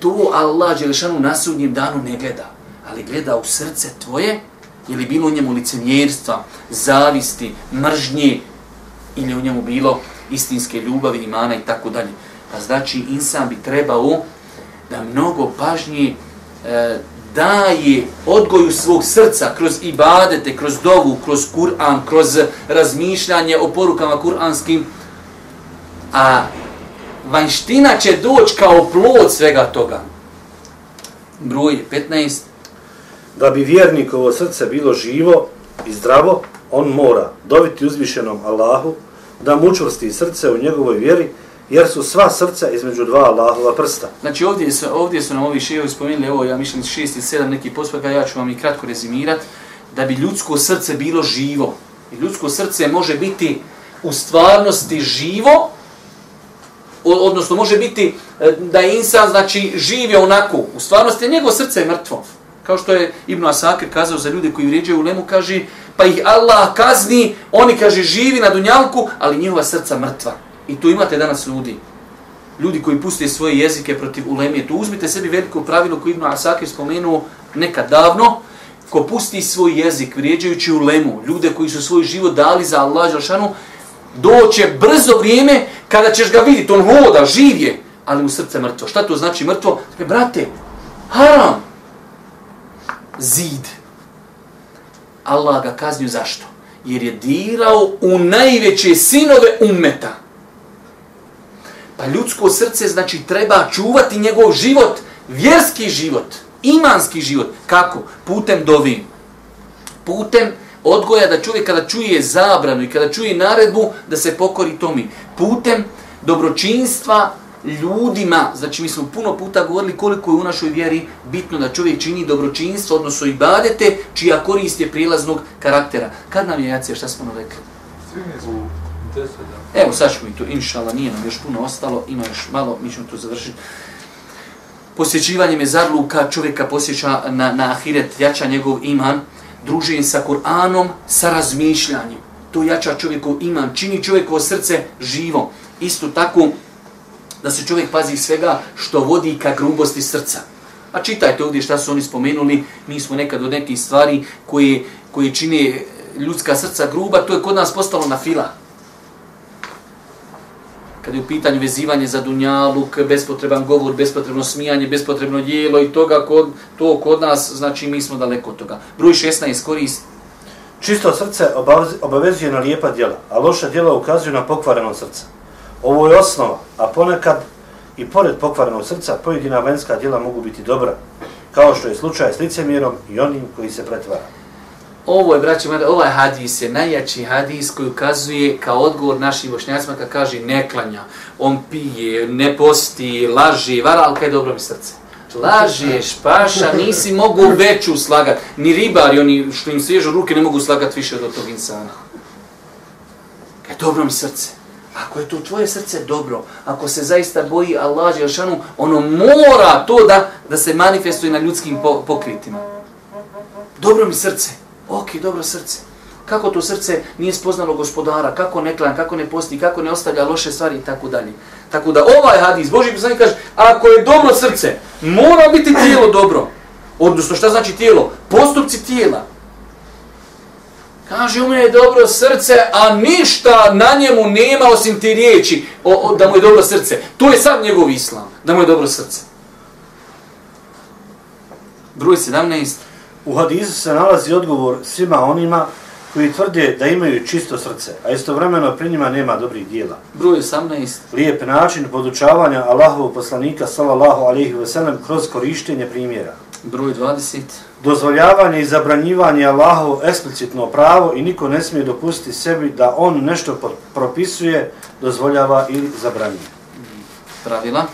to Allah Đelešanu na sudnjem danu ne gleda, ali gleda u srce tvoje, je li bilo u njemu licemjerstva, zavisti, mržnje, ili u njemu bilo istinske ljubavi, imana i tako dalje. Pa znači, insan bi trebao da mnogo pažnje e, daje odgoju svog srca kroz ibadete, kroz dovu, kroz Kur'an, kroz razmišljanje o porukama kur'anskim, a vanština će doći kao plod svega toga. Broj 15. Da bi vjernikovo srce bilo živo i zdravo, on mora dobiti uzvišenom Allahu, da mu učvrsti srce u njegovoj vjeri, jer su sva srca između dva Allahova prsta. Znači ovdje su, ovdje su nam ovi šejovi spomenuli, evo ja mislim 6 ili 7 neki pospaka, ja ću vam i kratko rezimirat, da bi ljudsko srce bilo živo. I ljudsko srce može biti u stvarnosti živo, odnosno može biti e, da je insan znači živi onako, u stvarnosti njegovo srce je mrtvo. Kao što je Ibn Asakir kazao za ljude koji vrijeđaju u lemu, kaže, pa ih Allah kazni, oni kaže živi na dunjalku, ali njihova srca mrtva. I tu imate danas ljudi. Ljudi koji puste svoje jezike protiv ulemije. Tu uzmite sebi veliko pravilo koje Ibn Asakir spomenuo nekad davno. Ko pusti svoj jezik vrijeđajući ulemu, ljude koji su svoj život dali za Allah Žalšanu, doće brzo vrijeme kada ćeš ga vidjeti. On hoda, živ je, ali mu srce mrtvo. Šta to znači mrtvo? Dakle, brate, haram. Zid. Allah ga kaznio zašto? Jer je dirao u najveće sinove ummeta. Pa ljudsko srce znači treba čuvati njegov život, vjerski život, imanski život. Kako? Putem dovim. Putem odgoja da čovjek kada čuje zabranu i kada čuje naredbu da se pokori tomi. Putem dobročinstva ljudima, znači mi smo puno puta govorili koliko je u našoj vjeri bitno da čovjek čini dobročinstvo, odnosno i badete, čija korist je prilaznog karaktera. Kad nam je jacija, šta smo nam rekli? Evo, sad ćemo i to, inšala, nije nam još puno ostalo, ima još malo, mi ćemo to završiti. Posjećivanje mezarluka čovjeka posjeća na, na ahiret, jača njegov iman, druženje sa Kur'anom, sa razmišljanjem. To jača čovjekov iman, čini čovjekovo srce živo. Isto tako, da se čovjek pazi svega što vodi ka grubosti srca. A čitajte ovdje šta su oni spomenuli, mi smo nekad od nekih stvari koje, koje čine ljudska srca gruba, to je kod nas postalo na fila. kad je u pitanju vezivanje za dunjaluk, bespotreban govor, bespotrebno smijanje, bespotrebno dijelo i toga, kod, to kod nas, znači mi smo daleko od toga. Broj 16 korist. Čisto srce obavezuje na lijepa djela, a loša djela ukazuju na pokvareno srce. Ovo je osnova, a ponekad i pored pokvarenog srca pojedina vanjska djela mogu biti dobra, kao što je slučaj s licemjerom i onim koji se pretvara. Ovo je, braći moja, ovaj hadis je najjači hadis koji ukazuje kao odgovor našim bošnjacima kad kaže ne klanja, on pije, ne posti, laži, vara, ali kaj dobro mi srce. Lažeš, paša, nisi mogu veću slagat. Ni ribari, oni što im svježu ruke, ne mogu slagat više od tog insana. Kaj dobro mi srce. Ako je to tvoje srce dobro, ako se zaista boji Allah Želšanu, ono mora to da, da se manifestuje na ljudskim pokritima. Dobro mi srce. Ok, dobro srce. Kako to srce nije spoznalo gospodara, kako ne klan, kako ne posti, kako ne ostavlja loše stvari i tako dalje. Tako da ovaj hadis, Boži poslanik kaže, ako je dobro srce, mora biti tijelo dobro. Odnosno, šta znači tijelo? Postupci tijela. Kaže, u mene je dobro srce, a ništa na njemu nema osim ti riječi o, o, da mu je dobro srce. To je sad njegov islam, da mu je dobro srce. Broj 17. U hadisu se nalazi odgovor svima onima koji tvrde da imaju čisto srce, a istovremeno pri njima nema dobrih dijela. Broj 18. Lijep način podučavanja Allahovog poslanika sallallahu alejhi ve sellem kroz korištenje primjera. Broj 20. Dozvoljavanje i zabranjivanje Allahov eksplicitno pravo i niko ne smije dopustiti sebi da on nešto propisuje, dozvoljava ili zabranjuje. Pravila.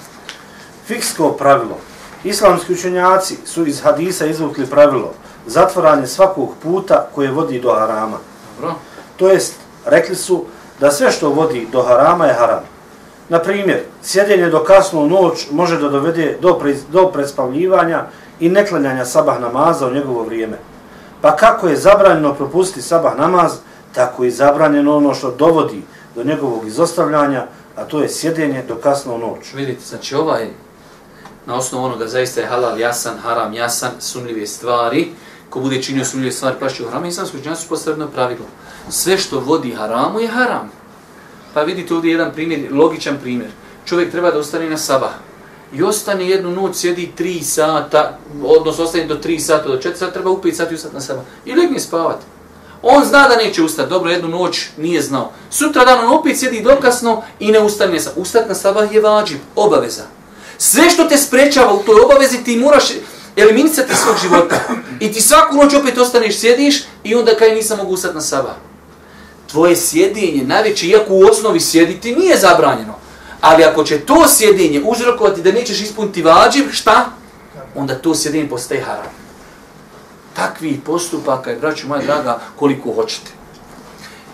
Fiksko pravilo. Islamski učenjaci su iz hadisa izvukli pravilo zatvoranje svakog puta koje vodi do harama. Dobro. To jest, rekli su da sve što vodi do harama je haram. Na primjer, sjedenje do kasnu noć može da dovede do, pre, do prespavljivanja i neklanjanja sabah namaza u njegovo vrijeme. Pa kako je zabranjeno propustiti sabah namaz, tako je zabranjeno ono što dovodi do njegovog izostavljanja, a to je sjedenje do kasno noć. Vidite, znači ovaj, na osnovu onoga zaista je halal jasan, haram jasan, sumljive stvari, ko bude činio sumljive stvari, plaći u haram, islamsko učenjaci su postavljeno pravilo. Sve što vodi haramu je haram. Pa vidite ovdje jedan primjer, logičan primjer. Čovjek treba da ustane na sabah i ostane jednu noć, sjedi tri sata, odnosno ostane do tri sata, do četiri sata, treba u pet sati ustati na sabah. I legne spavati. On zna da neće ustati, dobro, jednu noć nije znao. Sutra dan on opet sjedi dokasno i ne ustane sa. Ustati na sabah je vađib, obaveza. Sve što te sprečava u toj obavezi, ti moraš eliminisati svog života. I ti svaku noć opet ostaneš, sjediš i onda kaj nisam mogu ustati na sabah. Tvoje sjedinje, najveće, iako u osnovi sjediti, nije zabranjeno. Ali ako će to sjedinje uzrokovati da nećeš ispuniti vađiv, šta? Onda to sjedinje postaje haram. Takvi postupaka je, braću moja draga, koliko hoćete.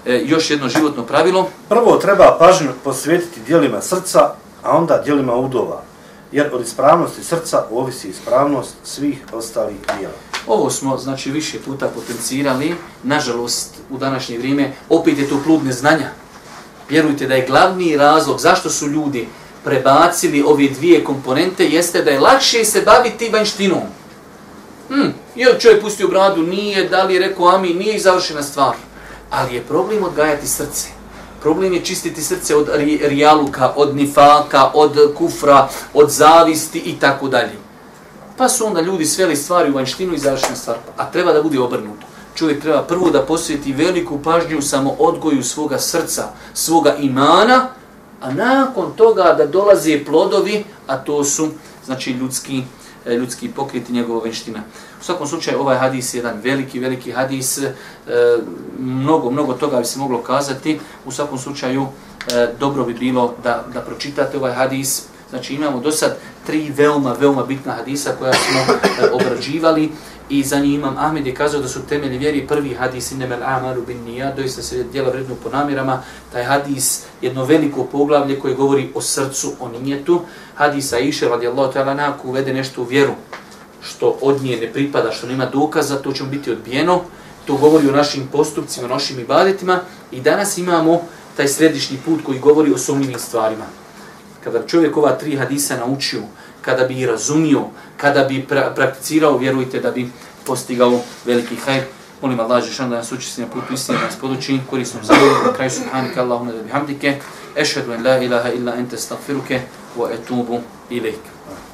E, još jedno životno pravilo. Prvo treba pažnju posvetiti dijelima srca, a onda dijelima udova jer od ispravnosti srca ovisi ispravnost svih ostalih dijela. Ovo smo, znači, više puta potencirali, nažalost, u današnje vrijeme, opet je to plud neznanja. Vjerujte da je glavni razlog zašto su ljudi prebacili ove dvije komponente, jeste da je lakše se baviti vanštinom. Hmm, je li čovjek pustio bradu? Nije, da li je rekao ami, nije i završena stvar. Ali je problem odgajati srce. Problem je čistiti srce od rijaluka, od nifaka, od kufra, od zavisti i tako dalje. Pa su onda ljudi sveli stvari u vanštinu i završena stvar. A treba da bude obrnuto. Čovjek treba prvo da posveti veliku pažnju samo odgoju svoga srca, svoga imana, a nakon toga da dolaze plodovi, a to su znači ljudski e, ljudski pokret i njegova venština. U svakom slučaju, ovaj hadis je jedan veliki, veliki hadis. E, mnogo, mnogo toga bi se moglo kazati. U svakom slučaju, e, dobro bi bilo da, da pročitate ovaj hadis. Znači, imamo do sad tri veoma, veoma bitna hadisa koja smo e, obrađivali i za njih imam Ahmed je kazao da su temelji vjeri prvi hadis inemel amalu bin nija, doista se djela vrednu po namirama, taj hadis jedno veliko poglavlje koje govori o srcu, o nijetu, hadisa iše radijallahu ta'ala naku uvede nešto u vjeru, što od nje ne pripada, što nema dokaza, to će biti odbijeno, to govori o našim postupcima, o našim ibadetima. I danas imamo taj središnji put koji govori o sumnjivim stvarima. Kada čovjek ova tri hadisa naučio, kada bi razumio, kada bi pra prakticirao, vjerujte da bi postigao veliki hajr. Molim Allah, Žešan, da nas uči na putu istine, da nas poduči, korisnom zavodom, na kraju subhanika, Allahumma da bihamdike, Ešhedu en la ilaha illa ente stagfiruke wa etubu ilaike.